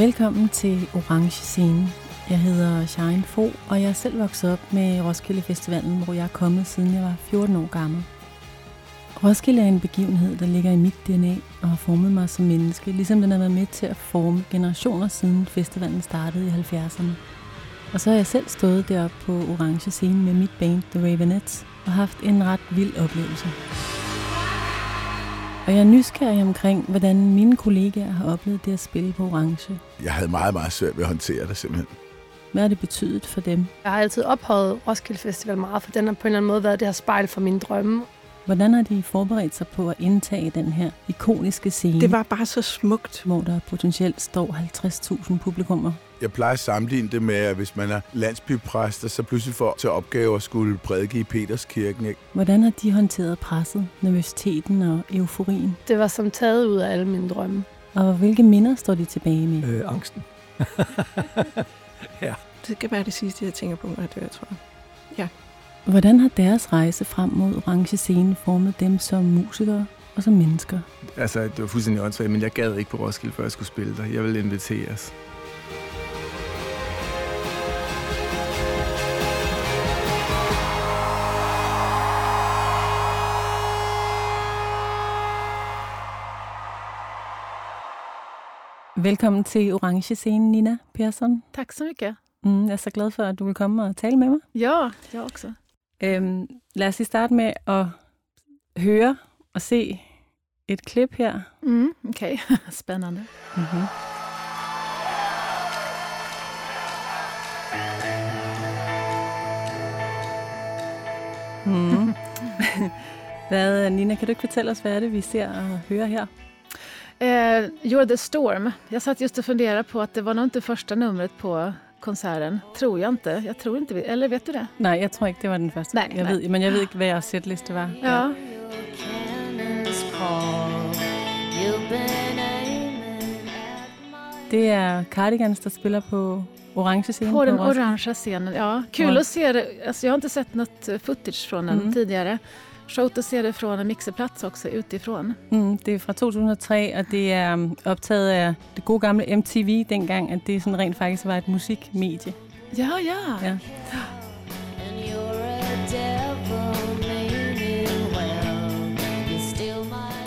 Velkommen til Orange Scene. Jeg hedder Shine Fo, og jeg er selv vokset op med Roskilde Festivalen, hvor jeg er kommet siden jeg var 14 år gammel. Roskilde er en begivenhed, der ligger i mit DNA og har formet mig som menneske, ligesom den har været med til at forme generationer siden festivalen startede i 70'erne. Og så har jeg selv stået deroppe på Orange Scene med mit band The Ravenettes og haft en ret vild oplevelse. Og jeg er nysgerrig omkring, hvordan mine kollegaer har oplevet det at spille på Orange. Jeg havde meget, meget svært ved at håndtere det simpelthen. Hvad har det betydet for dem? Jeg har altid ophøjet Roskilde Festival meget, for den har på en eller anden måde været det her spejl for mine drømme. Hvordan har de forberedt sig på at indtage den her ikoniske scene, Det var bare så smukt. hvor der potentielt står 50.000 publikummer? Jeg plejer at sammenligne det med, at hvis man er landsbypræst, og så pludselig får til opgave at skulle prædike i Peterskirken. Ikke? Hvordan har de håndteret presset, nervøsiteten og euforien? Det var som taget ud af alle mine drømme. Og hvilke minder står de tilbage med? Øh, angsten. ja. Det kan være det sidste, jeg tænker på, når jeg dør, tror jeg. Hvordan har deres rejse frem mod orange scene formet dem som musikere og som mennesker? Altså, det var fuldstændig åndssvagt, men jeg gad ikke på Roskilde, før jeg skulle spille der. Jeg ville inviteres. Velkommen til orange scene, Nina Persson. Tack så mycket. Mm, jeg er så glad for, at du vil komme og tale med mig. Ja, jag också. Øhm, lad os lige starte med at høre og se et klip her. Mm, Okej, spännande. Mm-hmm. Mm. hvad, Nina, kan du ikke fortælle os, hvad er det, vi ser og hører her? Eh, You're the Storm. Jag satt just och funderade på att det var nog inte första numret på konserten. Tror jag inte. Jag tror inte vi, eller vet du det? Nej, jeg tror ikke, det var den første. Nej, jeg nej. Ved, men ved ikke, hvad jeres setliste var. Ja. Det er Cardigans, der spiller på orange scene. På den Roskilde. orangea scenen, ja. Kul Ja. att se det. Alltså, jag har inte sett något footage från den Mm. tidigare. Show att se det från en mixerplats också utifrån. Mm, det er fra 2003, og det er um, optaget af det gode gamle MTV dengang, at det sådan rent faktisk var et musikmedie. Ja, ja. Ja.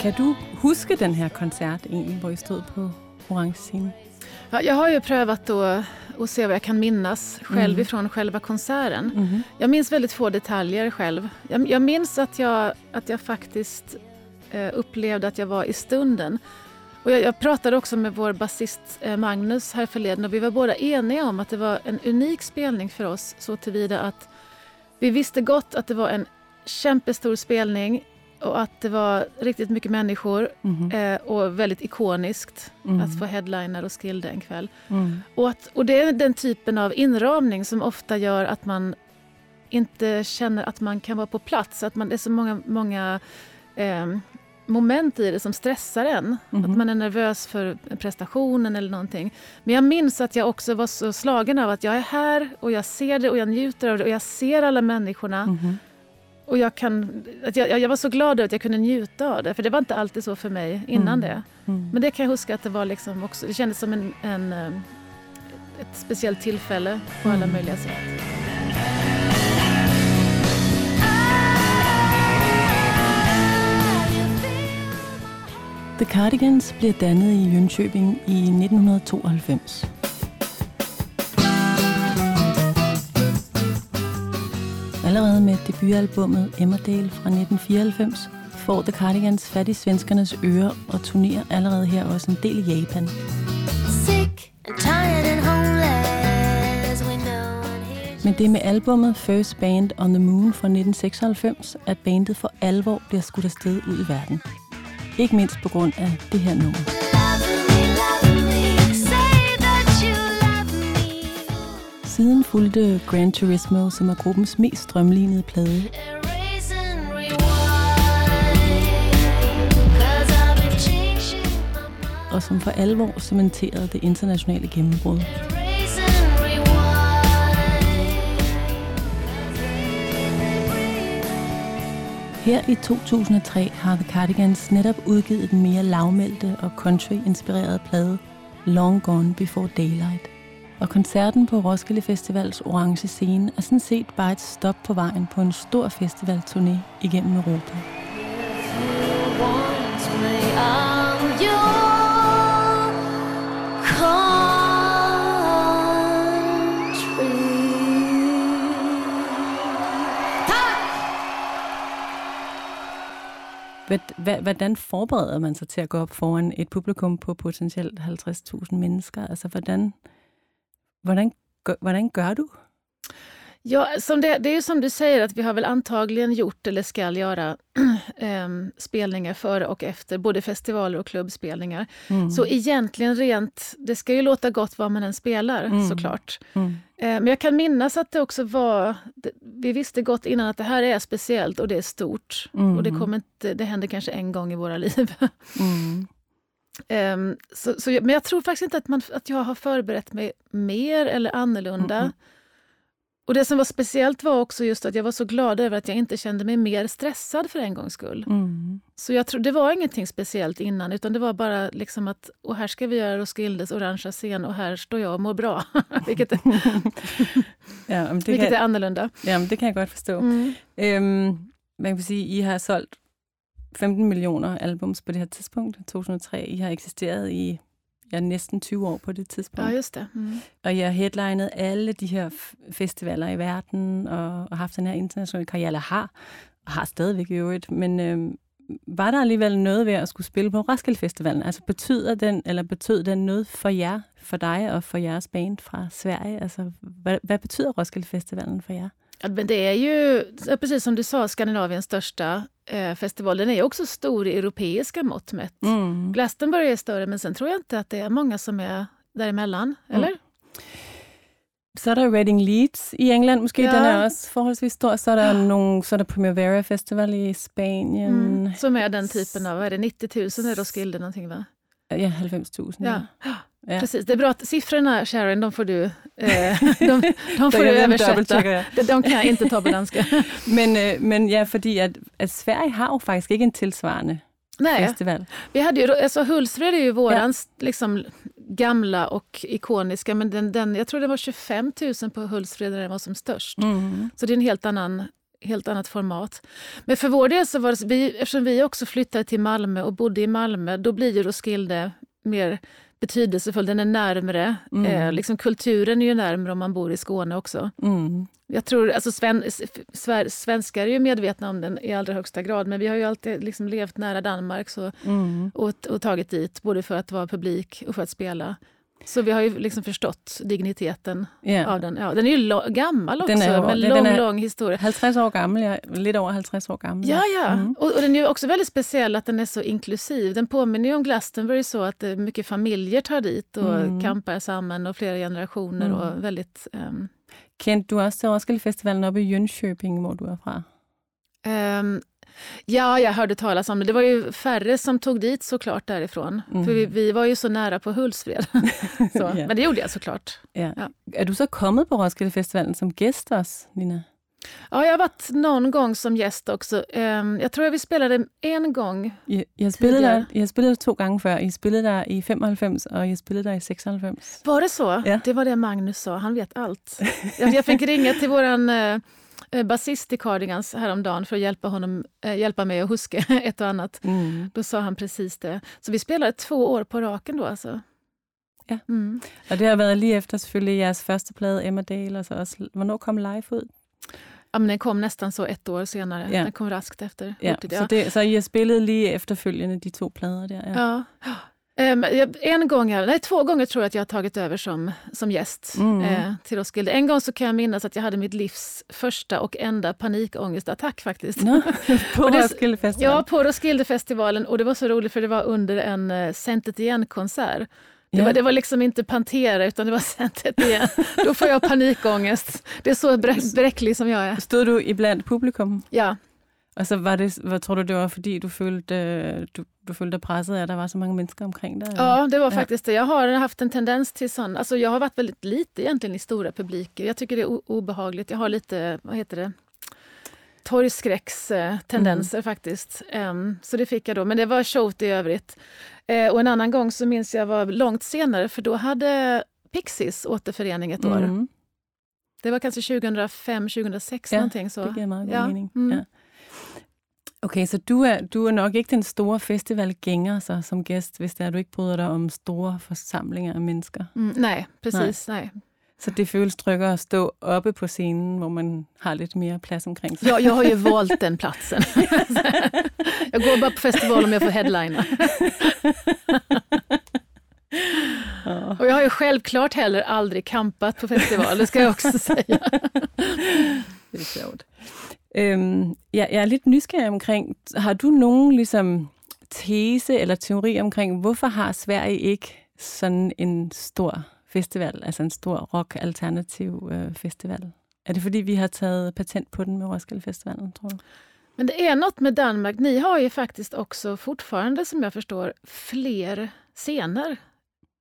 Kan du huske den her koncert egentlig, hvor I stod på orange scene? Ja, jag har ju prövat att se vad jag kan minnas själv Mm. ifrån själva konserten. Mm-hmm. Jag minns väldigt få detaljer själv. Jag, jag minns att jag, att jag faktiskt eh, upplevde att jag var i stunden. Och jag, jag pratade också med vår basist eh, Magnus här förleden och vi var båda eniga om att det var en unik spelning för oss så tillvida att vi visste gott att det var en kämpestor spelning och att det var riktigt mycket människor eh, och väldigt ikoniskt Mm. att få headliner och Skilde en kväll. Mm. Och, att, och det är den typen av inramning som ofta gör att man inte känner att man kan vara på plats. Att man, det är så många, många eh, moment i det som stressar en. Mhm. Att man är nervös för prestationen eller någonting. Men jag minns att jag också var så slagen av att jag är här och jag ser det och jag njuter av det och jag ser alla människorna. Och jag, kan, att jag, jag var så glad över att jag kunde njuta av det. För det var inte alltid så för mig innan Mm. det. Mm. Men det kan jag huska att det var liksom också, det kändes som en, en, eh, ett speciellt tillfälle på alla Mm. möjliga sätt. The Cardigans bliver dannet i Jönköping i 1992. Allerede med debutalbummet Emmerdale fra 1994 får The Cardigans fat i svenskernes ører og turnerer allerede her også en del i Japan. Sick and tired and Men det er med albummet First Band on the Moon fra 1996, at bandet for alvor bliver skudt afsted ud i verden. Ikke mindst på grund af det her nummer. Siden fulgte Gran Turismo, som er gruppens mest strømlignede plade, og som for alvor cementerede det internationale gennembrud. Her i 2003 har The Cardigans netop udgivet den mere lavmælte og country-inspirerede plade Long Gone Before Daylight. Og koncerten på Roskilde Festivals orange scene er sådan set bare et stop på vejen på en stor festivalturné igennem Europa. Hvordan forbereder man sig til at gå op foran et publikum på potentielt 50.000 mennesker? Altså, hvordan, gør, hvordan gør du? Ja, som det, det är ju som du säger, att vi har väl antagligen gjort eller ska göra em, spelningar före och efter, både festivaler och klubbspelningar. Mm. Så egentligen rent, det ska ju låta gott vad man än spelar Mm. såklart. Mm. Eh, Men jag kan minnas att det också var, vi visste gott innan att det här är speciellt och det är stort. Mm. Och det, kommer inte, det händer kanske en gång i våra liv. Em, så, så, jag- men jag tror faktiskt inte att, man, att jag har förberett mig mer eller annorlunda. Mm. Och det som var speciellt var också just att jag var så glad över att jag inte kände mig mer stressad för en gångs skull. Mm. Så jag tror, det var ingenting speciellt innan, utan det var bara liksom att och här ska vi göra Roskildes orangea scen och här står jag och mår bra. vilket, är- Ja, vilket är kan, annorlunda. ja, men det kan jeg godt forstå. Mm. Øhm, man kan sige, I har solgt 15 millioner albums på det her tidspunkt, 2003. I har eksisteret i ja, næsten 20 år på det tidspunkt. Ja, just det. Mm. Og I har headlinet alle de her f- festivaler i verden, og, og haft den her internationale karriere, eller har, og har stadigvæk i øvrigt. Men øhm, var der alligevel noget ved at skulle spille på Roskilde Festivalen? Altså betyder den, eller betød den noget for jer, for dig og for jeres band fra Sverige? Altså, hvad, hvad betyder Roskilde Festivalen for jer? Ja, men det är ju, ja, precis som du sa, Skandinaviens största eh, festival. Den är också stor i europeiska mått mätt. Mm. Glastonbury är större, men sen tror jag inte att det är många som är däremellan. Eller? Så er der Reading Leeds i England, måske Ja. ja. den er også forholdsvis stor. Så er der, nogle, så er der Primavera Festival i Spanien. Mm. Som är den typen av, vad är det 90 000 är Roskilde någonting va? Ja, 90.000. Ja. Ja. Precis. Det är bra att siffrorna, Sharon, de får du, eh, de, de får du översätta. De, de kan jag inte ta på danska. Men, øh, men ja, fordi at, at Sverige har jo faktisk ikke en tilsvarende Nej, festival. vi hade ju, alltså Hultsfred är ju våran liksom, gamla och ikoniska, men den, den, jag tror det var 25 000 på Hultsfred när den var som störst. Mm. Så det är en helt annan helt annat format. Men för vår del så var det, vi, eftersom vi också flyttade till Malmö och bodde i Malmö, då blir ju Roskilde mer betydelsefull. Den är närmre. Mm. Eh, liksom kulturen är ju närmre om man bor i Skåne också. Mm. Jag tror, alltså sven, svenskar är ju medvetna om den i allra högsta grad, men vi har ju alltid liksom levt nära Danmark så, Mm. och, och tagit dit, både för att vara publik och för att spela. Så vi har ju liksom förstått digniteten Ja. av den. Ja, den är ju gammal också, Den är med den- lång, den är- lång historia. 50 år gammel, ja. lidt over 50 år gammel. Ja, ja. Mm. Och, och den är också väldigt speciell att den är så inklusiv. Den påminner ju om Glastonbury så att är mycket familjer tar dit och Mm. campar samman och flera generationer Mm. och väldigt... ehm, Kendte du også til Roskilde Festivalen oppe i Jönköping, hvor du er fra? ehm, ja, jag hörde talas om det. Det var ju färre som tog dit såklart därifrån. Mm. För vi, vi var ju så nära på Hultsfred. Ja. Men det gjorde jag såklart. Ja. Ja. Er du så kommet på Roskilde Festivalen som også, Nina? Ja, jag har varit någon gång som gäst också. Ehm, jag tror att vi spelade en gång. Spillet der, Tidligere. I har spillet to gange før. I har spillet der i 95, og I har spillet der i 96. Var det så? Ja. Det var det Magnus sa. Han vet allt. Jag, jag fick ringa till våran eh, basist i Cardigans häromdagen för att hjälpa, honom, eh, hjälpa mig att huska ett och annat. Mm. Då sa han precis det. Så vi spelade två år på raken då alltså. Ja. Mm. Og det har været lige efter selvfølgelig jeres første plade, Emma Dale, og så også, hvornår kom live ud? Ja, men den kom nästan så ett år senare. Ja. Den kom raskt efter. Ja, hurtigt, så, det, så I har spillet lige efterfølgende de to plader der? Ja. Ja. Jag- en gång, nej två gånger tror jag att jag har tagit över som, som gäst Mm. eh, till Roskilde. En gång så kan jag minnas att jag hade mitt livs första och enda panikångestattack faktiskt. Nå, på Och det- Roskilde Festival? Ja, på Roskildefestivalen och det var så roligt för det var under en uh, Sänt it igen-konsert. Det, Ja. var, det var liksom inte Pantera utan det var Sänt it igen. Då får jag panikångest. Det är så brä- bräcklig som jag är. Stod du iblandt publikum? Ja, Og så var det, hvad tror du, det var fordi, du følte, du, du følte presset af, at der var så mange mennesker omkring dig? eller? ja det var Ja. faktiskt det. Jag har haft en tendens till sån, alltså jag har varit väldigt lite egentligen i stora publiker. Jag tycker det är obehagligt. Jag har lite, vad heter det? torgskräckstendenser faktiskt. Em, så det fick jag då, men det var showt i övrigt. Eh, och en annan gång så minns jag var långt senare, för då hade Pixies återförening ett år. Mm. Det var kanske 2005, 2006 Ja, någonting så. Det Ja, mm. Ja. Okay, så du er, du er nok ikke den store festivalgænger så, som gæst, hvis det er, du ikke bryder dig om store forsamlinger af mennesker. Mm, nej, precis. Nej. Så det føles tryggere at stå oppe på scenen, hvor man har lidt mere plads omkring sig. Jag, jag har ju valt den platsen. jag går bara på festival om jag får headlina. Och jag har ju självklart heller aldrig kampat på festival, det ska jag också säga. Det er sjovt. Øhm, jeg, jeg er lidt nysgerrig omkring, har du nogen ligesom, tese eller teori omkring, hvorfor har Sverige ikke sådan en stor festival, altså en stor rock-alternativ øh, festival? Er det fordi, vi har taget patent på den med Roskilde Festivalen, tror du? Men det är något med Danmark, ni har ju faktiskt också fortfarande som jag förstår fler scener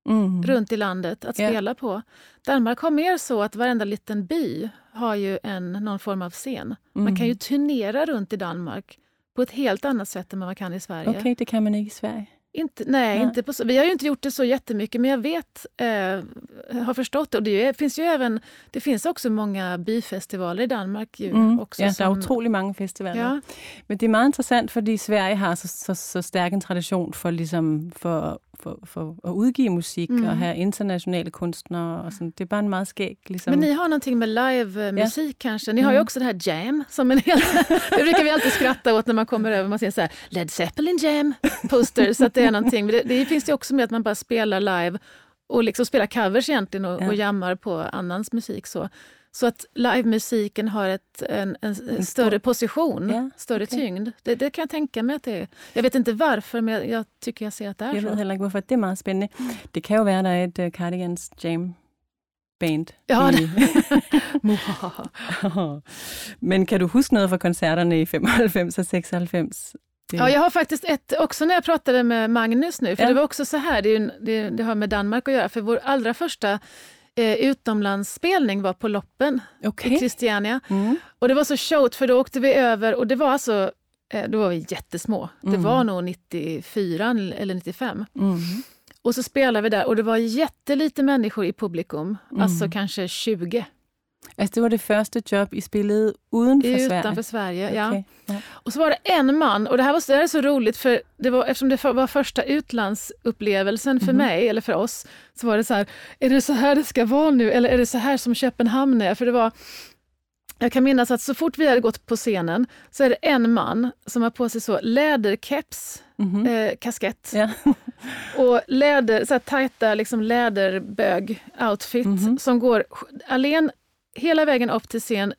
Mm. runt i landet att spela på. Danmark har mer så att varenda liten by har ju en, någon form av scen. Man kan ju turnera runt i Danmark på ett helt annat sätt än vad man kan i Sverige. Okay, det kan man i Sverige. Inte, nej, Nej. Inte på, så- vi har ju inte gjort det så jättemycket, men jag vet, eh, har förstått det. Och det är- finns ju även, det finns också många byfestivaler i Danmark. Ju, Mm. också, ja, der er som- utrolig mange festivaler. Ja, Men det er meget interessant, fordi Sverige har så, så, så stærk en tradition for, ligesom, for, for, for at udgive musik Mm. mm. og have internationale kunstnere. Og sådan. Det er bare en meget skæg... Ligesom, men ni har någonting med live-musik kanske? Ni har ju Mm. också det här jam, som en helt, det brukar vi alltid skratta åt när man kommer över. Man ser så här, Led Zeppelin jam posters, att det är någonting. Men det, det finns ju också med att man bara spelar live och liksom spelar covers egentligen och, Ja. och jammar på annans musik. Så. Så att livemusiken har ett, en, en, en större position, Ja, större okej. tyngd. Det, det kan jag tänka mig att det är. Jag vet inte varför, men jag, jag tycker jag ser att det är ved så. heller ikke, hvorfor. Det er meget spændende. Det kan jo være, der er et uh, Cardigans Jam band. Ja, i. Men kan du huske noget fra koncerterne i 95 og 96? Det, Ja, jag har faktiskt ett, också när jag pratade med Magnus nu, för Ja. det var också så här, det, är ju, det, det har med Danmark att göra, för vår allra första eh, utomlandsspelning var på Loppen okay. i Christiania. Mm. Och det var så showt, för då åkte vi över och det var alltså, eh, då var vi jättesmå. Det Mm. var nog 94 eller 95. Mm. Och så spelade vi där och det var jättelite människor i publikum, Mm. alltså kanske 20 Altså, det var det første job, I for Sverige? utanför Sverige. Ja. Okay. Ja. Och så var det en man, och det här, var, det här är så roligt för det var, eftersom det var första utlandsupplevelsen för Mhm. mig, eller för oss, så var det så här, är det så här det ska vara nu eller är det så här som Köpenhamn är? För det var, jag kan minnas att så fort vi hade gått på scenen så är det en man som har på sig så läderkeps, Mhm. eh, kaskett Ja. och läder, så här tajta liksom läderbög-outfit Mhm. som går allen hela vägen upp till scen,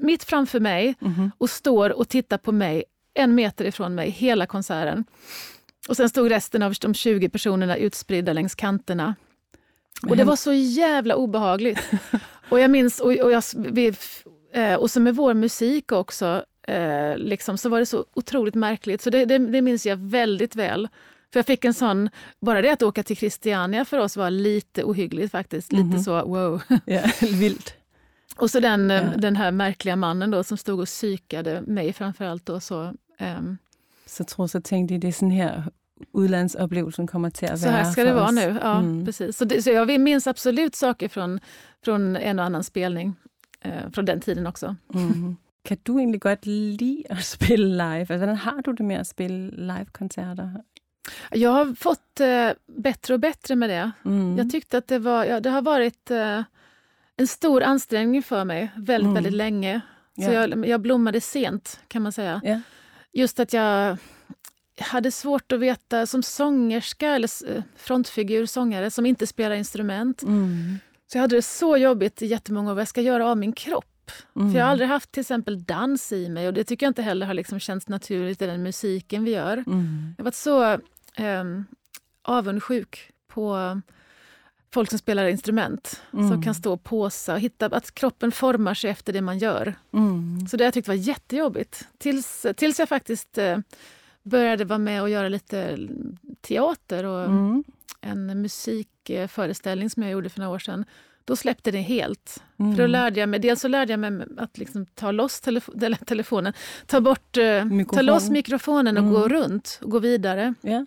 mitt framför mig Mhm. och står och tittar på mig en meter ifrån mig hela konserten. Och sen stod resten av de 20 personerna utspridda längs kanterna. Och det var så jävla obehagligt. och jag minns, och, och, jag, vi, eh, och så med vår musik också, eh, liksom, så var det så otroligt märkligt. Så det, det, det minns jag väldigt väl. För jag fick en sån, bara det att åka till Christiania för oss var lite ohyggligt faktiskt. Lite Mhm. så wow. ja, vildt. Och så den, eh, Ja. den här märkliga mannen då som stod och psykade mig framförallt. Då, så, ehm, Så tror så tænkte I, det er sådan her, udlandsoplevelsen kommer til at så være här ska det vara nu. Ja, Mm. precis. Så, det, så jag minns absolut saker från, från en och annan spelning eh, från den tiden också. Mm. Kan du egentlig godt lide at spille live? Altså, hvordan har du det med at spille live-koncerter? Jag har fått eh, bättre och bättre med det. Mm. Jag tyckte att det, var, ja, det har varit eh, en stor ansträngning för mig väldigt, Mm. väldigt länge. Så Ja. jag, jag blommade sent kan man säga. Ja. Just att jag hade svårt att veta som sångerska eller eh, frontfigur, sångare som inte spelar instrument. Mm. Så jag hade det så jobbigt i jättemånga år vad jag ska göra av min kropp. Mm. För jag har aldrig haft till exempel dans i mig och det tycker jag inte heller har liksom känts naturligt i den musiken vi gör. Mm. Jag har varit så um, avundsjuk på folk som spelar instrument, Mm. som kan stå och påsa och hitta att kroppen formar sig efter det man gör. Mm. Så det har jag tyckt var jättejobbigt. Tills, tills jag faktiskt eh, började vara med och göra lite teater och Mm. en musikföreställning som jag gjorde för några år sedan. då släppte det helt. Mm. För då lärde jag mig, dels så lärde jag mig att liksom ta loss telefo- telefonen, ta, bort, eh, ta loss mikrofonen och Mm. gå runt och gå vidare. Ja.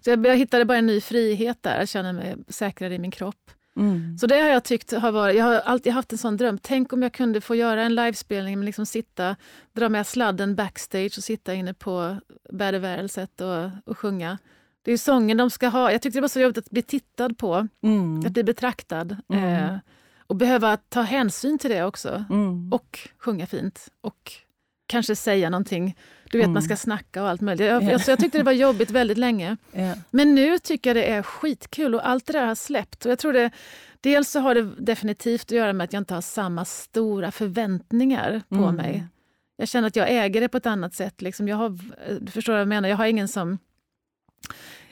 Så jag, jag hittade bara en ny frihet där, att känna mig säkrare i min kropp. Mm. Så det har jag tyckt har varit, jag har alltid haft en sån dröm. Tänk om jag kunde få göra en livespelning, men liksom sitta, dra med sladden backstage och sitta inne på bädevärelset och, och sjunga. Det är ju sången de ska ha. Jag tyckte det var så jobbigt att bli tittad på, Mm. att bli betraktad. Mm. Eh, och behöva ta hänsyn till det också. Mm. Och sjunga fint. Och kanske säga någonting. Du vet, Mm. man ska snacka och allt möjligt. Jag, Ja. jag, så jag tyckte det var jobbigt väldigt länge. Ja. Men nu tycker jag det är skitkul och allt det där har släppt. Och jag tror det, dels så har det definitivt att göra med att jag inte har samma stora förväntningar på Mm. mig. Jag känner att jag äger det på ett annat sätt. Liksom jag har, du förstår vad jag menar? Jag har ingen som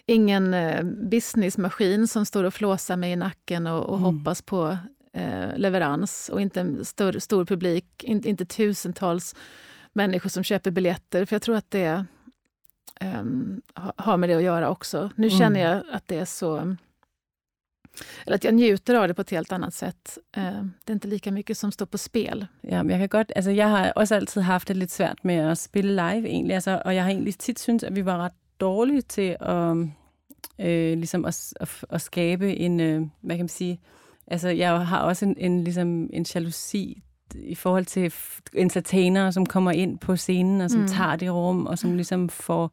ingen eh, businessmaskin som står och flåsar mig i nacken och, och Mm. hoppas på eh, leverans och inte en stor, stor publik, inte, inte tusentals människor som köper biljetter. För jag tror att det ehm, ha- har med det att göra också. Nu Mm. känner jag att det är så... Eller att jag njuter av det på ett helt annat sätt. Eh, det är inte lika mycket som står på spel. Ja, men jeg kan godt, altså jeg har også altid haft det lidt svært med at spille live egentlig, altså, og jeg har egentlig tit syntes, at vi var ret dårlige til at, øh, ligesom at, at, at skabe en, øh, hvad kan man sige, altså jeg har også en, en, ligesom en jalousi i forhold til entertainere, som kommer ind på scenen, og som Mm. mm. tager det rum, og som ligesom får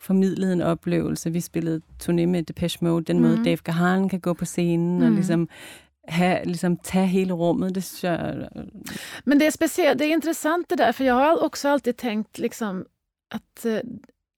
formidlet en oplevelse. Vi spillede turné med Depeche Mode, den måde Mhm. Dave Gahan kan gå på scenen, og Mm. ligesom, have, ligesom tage hele rummet. Det synes jeg Men det är, speciellt, det är intressant det där, för jag har också alltid tänkt liksom att eh,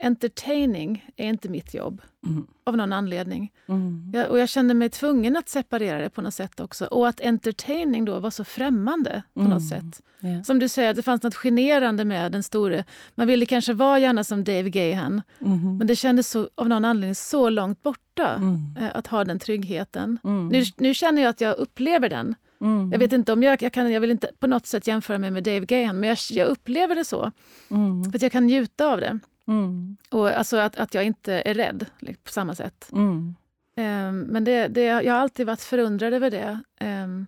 entertaining är inte mitt jobb. Mm. Av någon anledning. Mm. Jag, och jag kände mig tvungen att separera det på något sätt också. Och att entertaining då var så främmande på Mm. något sätt. Ja. Som du säger, att det fanns något generande med den store. Man ville kanske vara gärna som Dave Gahan, Mhm. men det kändes så, av någon anledning så långt borta Mm. eh, att ha den tryggheten. Mm. Nu, nu känner jag att jag upplever den. Mm. Jag vet inte om jag, jag kan, jag vill inte på något sätt jämföra mig med Dave Gahan, men jag, jag upplever det så. Mm. För att jag kan njuta av det. Mm. Och alltså att, att jag inte är rädd på samma sätt. Mm. Ehm, men det, det, jag har alltid varit förundrad över det. Ehm,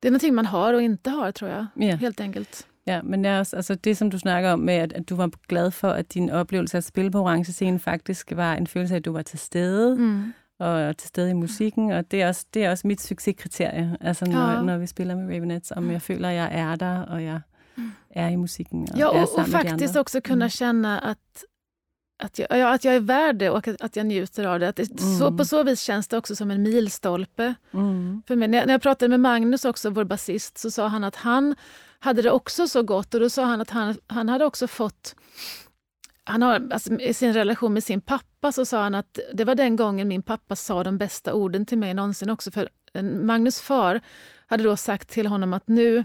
det är någonting man har och inte har, tror jeg. Ja. Helt enkelt. ja, men det, også, altså det, som du snakker om med, at, at du var glad for, at din oplevelse af at spille på orange scene faktisk var en følelse af, at du var til stede, mm. Mm. og til stede i musikken, og det er også, det er også mit succeskriterie, altså når, Ja. når vi spiller med Ravenettes, om jeg føler, at jeg er der, og jeg er i musikken, og Ja, och, och faktiskt också kunna Mm. känna att, att, jag, ja, att jag är värd det och att, att jag njuter av det. Att det så, Mm. på så vis känns det också som en milstolpe. Mm. För mig. När, jag, när jag pratade med Magnus, också, vår basist, så sa han att han hade det också så gott. Och då sa han att han, han hade också fått... Han har, alltså, I sin relation med sin pappa så sa han att det var den gången min pappa sa de bästa orden till mig någonsin också. För Magnus far hade då sagt till honom att nu,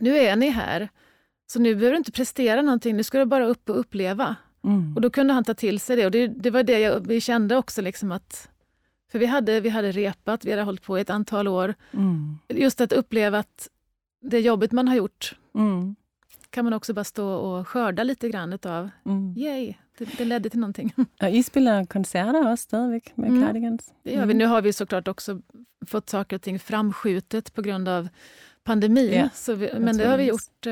nu är ni här, så nu behöver du inte prestera någonting, nu ska du bara upp och uppleva. Mm. Och då kunde han ta till sig det. Och det, det var det jag, vi kände också. Liksom att, för vi hade, vi hade repat, vi hade hållit på i ett antal år. Mm. Just att uppleva att det jobbet man har gjort Mm. kan man också bara stå och skörda lite grann utav. Mm. Yay, det, det ledde till någonting. Og I spiller koncerter også stadigvæk med Mm. Cardigans? Det gör vi. Nu har vi såklart också fått saker och ting framskjutet på grund av pandemin. Ja, så vi, men det har vi gjort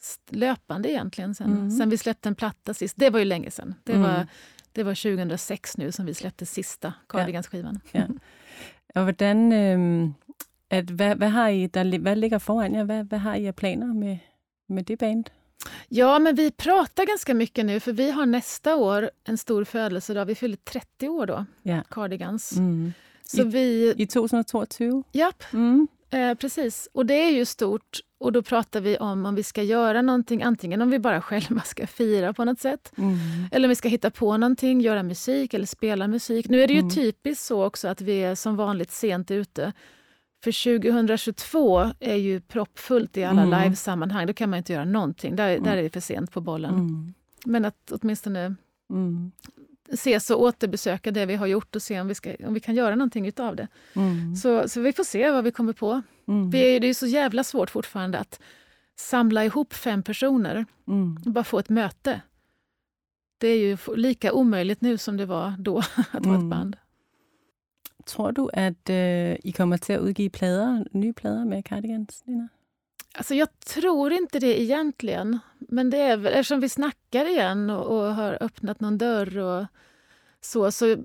st- löpande egentligen sen, Mm. sen vi släppte en platta sist. Det var ju länge sedan. Det, Mm. var, det var 2006 nu som vi släppte sista Cardigans-skivan. Og hvordan, øh, at, hvad, hvad, har I, der, li- hvad ligger foran jer? Hvad, hvad har I af planer med, med det band? Ja, men vi pratar ganska mycket nu, för vi har nästa år en stor födelsedag. Vi fyller 30 år då, Ja. Cardigans. Mm. Så vi... I 2022? Japp, Mm. Eh, precis. Och det är ju stort. Och då pratar vi om om vi ska göra någonting, antingen om vi bara själva ska fira på något sätt, Mm. eller om vi ska hitta på någonting, göra musik eller spela musik. Nu är det ju Mm. typiskt så också att vi är som vanligt sent ute. För 2022 är ju proppfullt i alla Mm. livesammanhang. Då kan man inte göra någonting. Där, där är det för sent på bollen. Mm. Men att åtminstone Mm. Ses och återbesöka det vi har gjort och se om vi, ska, om vi kan göra någonting utav det. Mm. Så, så vi får se vad vi kommer på. Mm. Vi det är så jävla svårt fortfarande att samla ihop fem personer Mm. och bara få ett möte. Det är ju lika omöjligt nu som det var då att vara Mm. ett band. Tror du, at øh, I kommer til at udgive plader, nye plader med Cardigans, Lina? Alltså jag tror inte det egentligen. Men det är väl, eftersom vi snackar igen och, och har öppnat någon dörr och så, så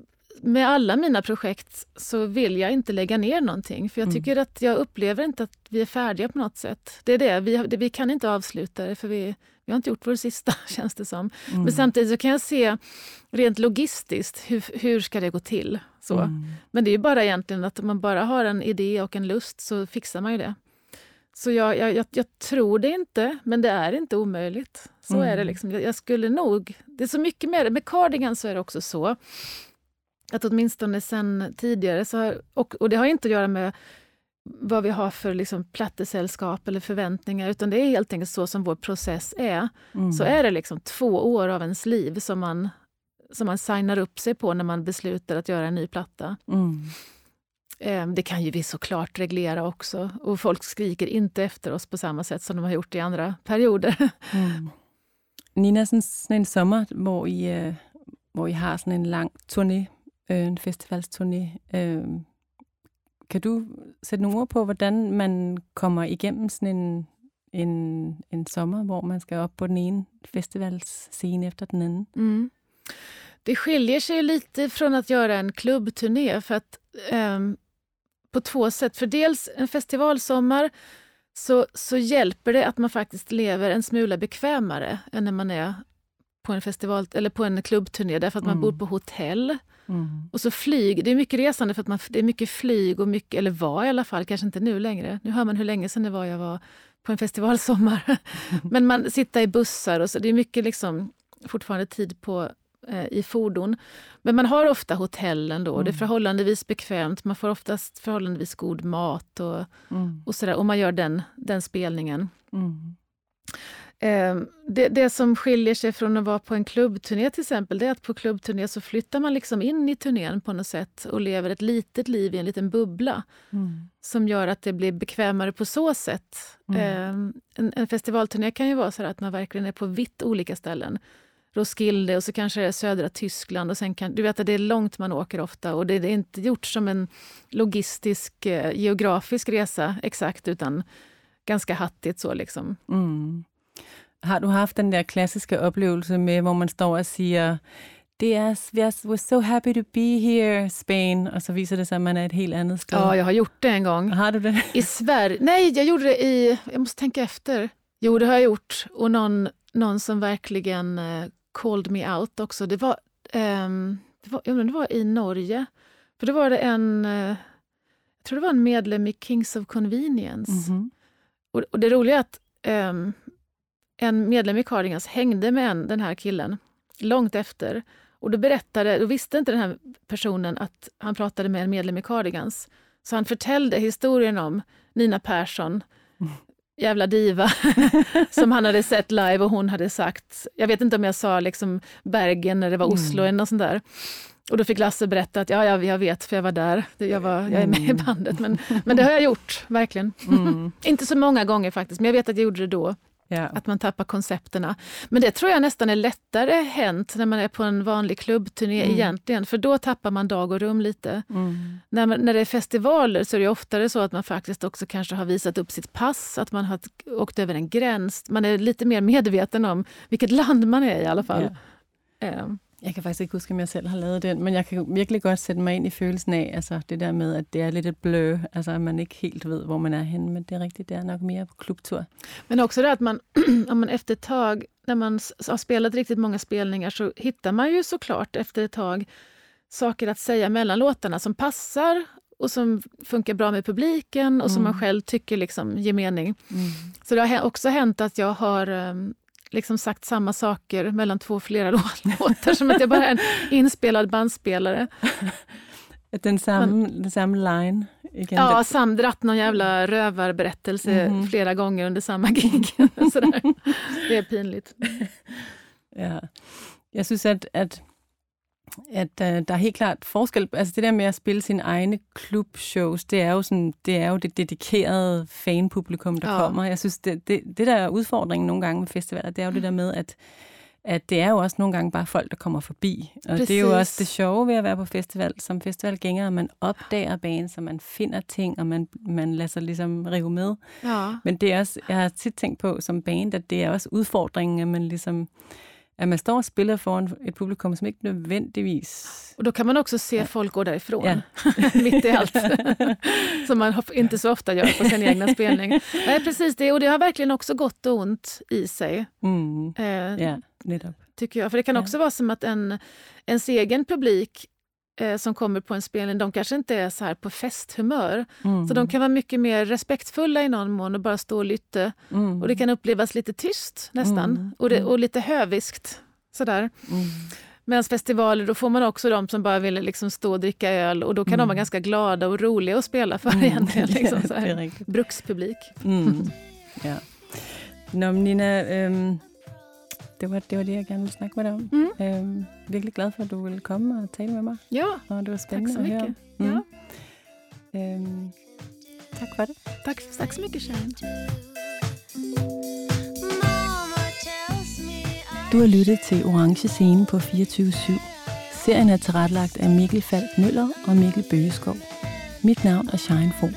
med alla mina projekt så vill jag inte lägga ner någonting. För jag Mm. tycker att jag upplever inte att vi är färdiga på något sätt. Det är det, vi, det, vi kan inte avsluta det för vi, vi har inte gjort vår sista känns det som. Mm. Men samtidigt så kan jag se rent logistiskt, hur, hur ska det gå till? Så. Mm. Men det är ju bara egentligen att om man bara har en idé och en lust så fixar man ju det. Så jag, jag, jag, tror det inte, men det är inte omöjligt. Så Mm. är det. liksom. Jag, jag skulle nog... Det är så mycket mer. Med Cardigan så är det också så att åtminstone sen tidigare, så har, och, och det har inte att göra med vad vi har för liksom, plattesällskap eller förväntningar, utan det är helt enkelt så som vår process är. Mm. Så är det liksom två år av ens liv som man, som man signar upp sig på när man beslutar att göra en ny platta. Mm. Eh, Det kan ju vi såklart reglera också. Och folk skriker inte efter oss på samma sätt som de har gjort i andra perioder. Mm. Nina, sådan, sådan en sommer, hvor I, øh, hvor I har sådan en lang turné, øh, en festivalsturné. Øh, kan du sætte nogle ord på, hvordan man kommer igennem sådan en, en, en sommer, hvor man skal op på den ene festivalscene efter den anden? Mm. Det skiljer sig lite från att göra en klubbturné för att, ehm, på två sätt. För dels en festivalsommar så, så hjälper det att man faktiskt lever en smula bekvämare än när man är på en festival eller på en klubbturné därför att man Mm. bor på hotell. Mm. Och så flyg, det är mycket resande för att man, det är mycket flyg och mycket, eller var i alla fall, kanske inte nu längre. Nu hör man hur länge sedan det var jag var på en festivalsommar. Men man sitter i bussar och så, det är mycket liksom fortfarande tid på i fordon. Men man har ofta hotellen då, det är Mm. förhållandevis bekvämt, man får oftast förhållandevis god mat och, Mm. och sådär, och man gör den, den spelningen. Mm. Eh, det, det som skiljer sig från att vara på en klubbturné till exempel, det är att på klubbturné så flyttar man liksom in i turnén på något sätt och lever ett litet liv i en liten bubbla Mm. som gör att det blir bekvämare på så sätt. Mm. Eh, en, en festivalturné kan ju vara så att man verkligen är på vitt olika ställen. Roskilde och så kanske det är södra Tyskland och sen kan, du vet att det är långt man åker ofta och det, är inte gjort som en logistisk, eh, geografisk resa exakt utan ganska hattigt så liksom. Mm. Har du haft den der klassiske oplevelse med, hvor man står og siger, det er, vi er, we're so happy to be here, Spain, og så viser det sig, at man er et helt andet sted? Ja, jag har gjort det en gång. Har du det? I Sverige? Nej, jag gjorde det i... Jag måste tänka efter. Jo, det har jag gjort. Och någon, någon som verkligen eh, called me out också. Det var, ehm, det var, jag undrar det var i Norge. För då var det en... Eh, jag tror det var en medlem i Kings of Convenience. Mhm. Och, och det roliga är att ehm, en medlem i Cardigans hängde med en, den här killen långt efter. Och då berättade, då visste inte den här personen att han pratade med en medlem i Cardigans. Så han förtällde historien om Nina Persson, jävla diva, som han hade sett live och hon hade sagt, jag vet inte om jag sa liksom Bergen när det var Oslo eller något sånt där. Och då fick Lasse berätta att ja, jag, jag vet för jag var där, jag, var, jag är med i Mm. bandet. Men, men det har jag gjort, verkligen. Mm. Inte så många gånger faktiskt, men jag vet att jag gjorde det då. Ja. Att man tappar koncepterna. Men det tror jag nästan är lättare hänt när man är på en vanlig klubbturné Mm. egentligen, för då tappar man dag och rum lite. Mm. När, man, när det är festivaler så är det oftare så att man faktiskt också kanske har visat upp sitt pass, att man har åkt över en gräns. Man är lite mer medveten om vilket land man är i alla fall. Eh, Jeg kan faktisk ikke huske, om jeg selv har lavet den, men jeg kan virkelig godt sætte mig ind i følelsen af, altså det der med, at det er lidt et blø, altså at man ikke helt ved, hvor man er henne, men det er rigtigt, det er nok mere på klubtur. Men också det att man, om man efter ett tag, när man har spelat riktigt många spelningar, så hittar man ju såklart efter ett tag saker att säga mellan låtarna som passar och som funkar bra med publiken och som Mm. man själv tycker liksom ger mening. Mm. Så det har också hänt att jag har ehm, liksom sagt samma saker mellan två flera låtar, som att jag bara är en inspelad bandspelare. Samme, den samme line. Ja, den, Sam dratt någon jävla rövarberättelse Mhm. flera gånger under samma gig. Sådär. Det är pinligt. Ja. Jeg synes, at, at, at uh, der er helt klart forskel. Altså det der med at spille sine egne klubshows, det er jo, sådan, det, er jo det dedikerede fanpublikum, der Ja. kommer. Jeg synes, det, det, det der er udfordringen nogle gange med festivaler, det er jo det der med, at at det er jo også nogle gange bare folk, der kommer forbi. Og Præcis. det er jo også det sjove ved at være på festival. Som festivalgænger, at man opdager bands, og man finder ting, og man, man lader sig ligesom rive med. Ja. Men det er også, jeg har tit tænkt på som band, at det er også udfordringen, at man ligesom at man står og spiller foran et publikum, som ikke nødvendigvis... Och då kan man också se folk gå därifrån, Ja. mitt i allt. Som man inte så ofta gör på sin egna spelning. Nej, precis det. Och det har verkligen också gott och ont i sig, Mm, eh, ja, tycker jag. För det kan Ja. också vara som att en, ens egen publik eh, som kommer på en spelning, de kanske inte är så här på festhumör. Mm, Så de kan vara mycket mer respektfulla i någon mån och bara stå och lytta. mm, Och det kan upplevas lite tyst nästan. Mm. Och, det, Mm. och lite höviskt. Sådär. mm, Medan festivaler, då får man också de som bara vill liksom stå och dricka öl och då kan de vara Mm. ganska glada och roliga att spela för mm. egentligen. Liksom, så här. Brukspublik. Ja. Nina, øhm, det, var, det var det, jeg gerne ville snakke med dig om. Mm. Øhm, virkelig glad for, at du ville komme og tale med mig, Ja, og det var tack spændende så at høre mycket. om. Ja, Øhm, tak for det. tack, tack så mycket Sharon. Du har lyttet til Orange Scene på 24-7. Serien er tilrettelagt af Mikkel Falk Møller og Mikkel Bøgeskov. Mit navn er Shine Fogh.